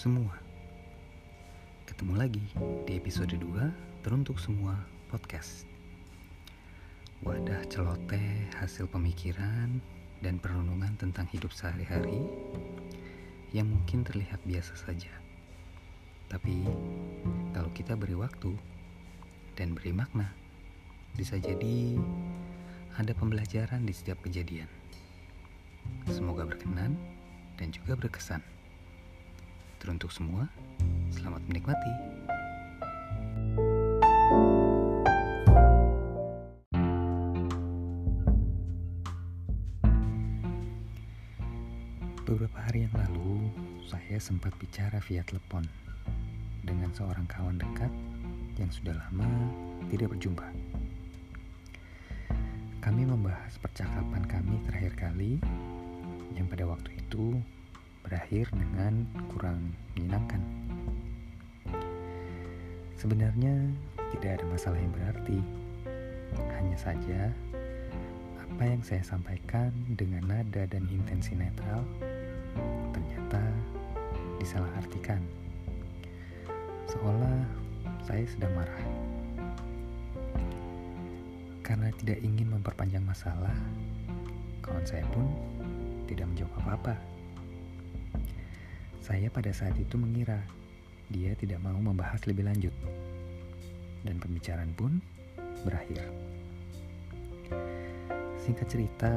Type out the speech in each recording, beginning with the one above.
semua. Ketemu lagi di episode 2 Teruntuk Semua Podcast. Wadah celoteh hasil pemikiran dan perenungan tentang hidup sehari-hari Yang mungkin terlihat biasa saja. Tapi kalau kita beri waktu dan beri makna Bisa jadi ada pembelajaran di setiap kejadian. Semoga berkenan dan juga berkesan. Teruntuk semua, selamat menikmati. Beberapa hari yang lalu, saya sempat bicara via telepon dengan seorang kawan dekat yang sudah lama tidak berjumpa. Kami membahas percakapan kami terakhir kali yang pada waktu itu berakhir dengan kurang menyenangkan. Sebenarnya tidak ada masalah yang berarti. Hanya saja apa yang saya sampaikan dengan nada dan intensi netral ternyata disalahartikan. Seolah saya sedang marah. Karena tidak ingin memperpanjang masalah, kawan saya pun tidak menjawab apa-apa. Saya pada saat itu mengira dia tidak mau membahas lebih lanjut. Dan pembicaraan pun berakhir. Singkat cerita,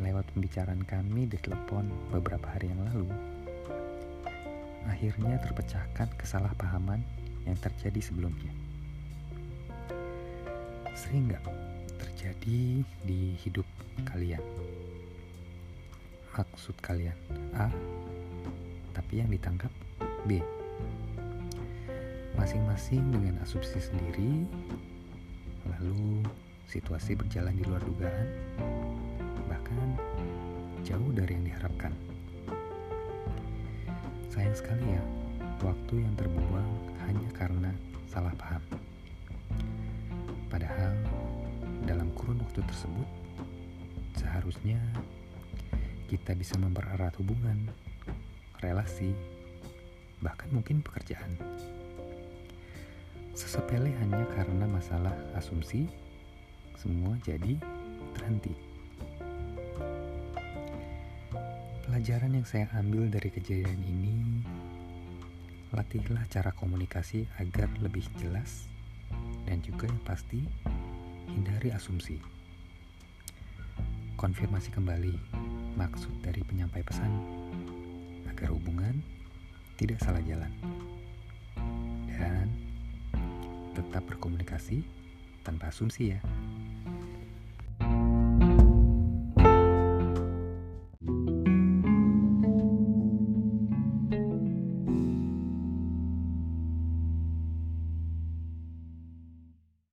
lewat pembicaraan kami di telepon beberapa hari yang lalu, akhirnya terpecahkan kesalahpahaman yang terjadi sebelumnya. Sering nggak terjadi di hidup kalian? Maksud kalian A tapi yang ditangkap B. Masing-masing dengan asumsi sendiri, lalu situasi berjalan di luar dugaan, bahkan jauh dari yang diharapkan. Sayang sekali ya, waktu yang terbuang hanya karena salah paham. Padahal dalam kurun waktu tersebut, seharusnya kita bisa mempererat hubungan relasi, bahkan mungkin pekerjaan. Sesepele hanya karena masalah asumsi, semua jadi terhenti. Pelajaran yang saya ambil dari kejadian ini, latihlah cara komunikasi agar lebih jelas dan juga yang pasti hindari asumsi. Konfirmasi kembali maksud dari penyampai pesan agar hubungan tidak salah jalan. Dan tetap berkomunikasi tanpa asumsi ya.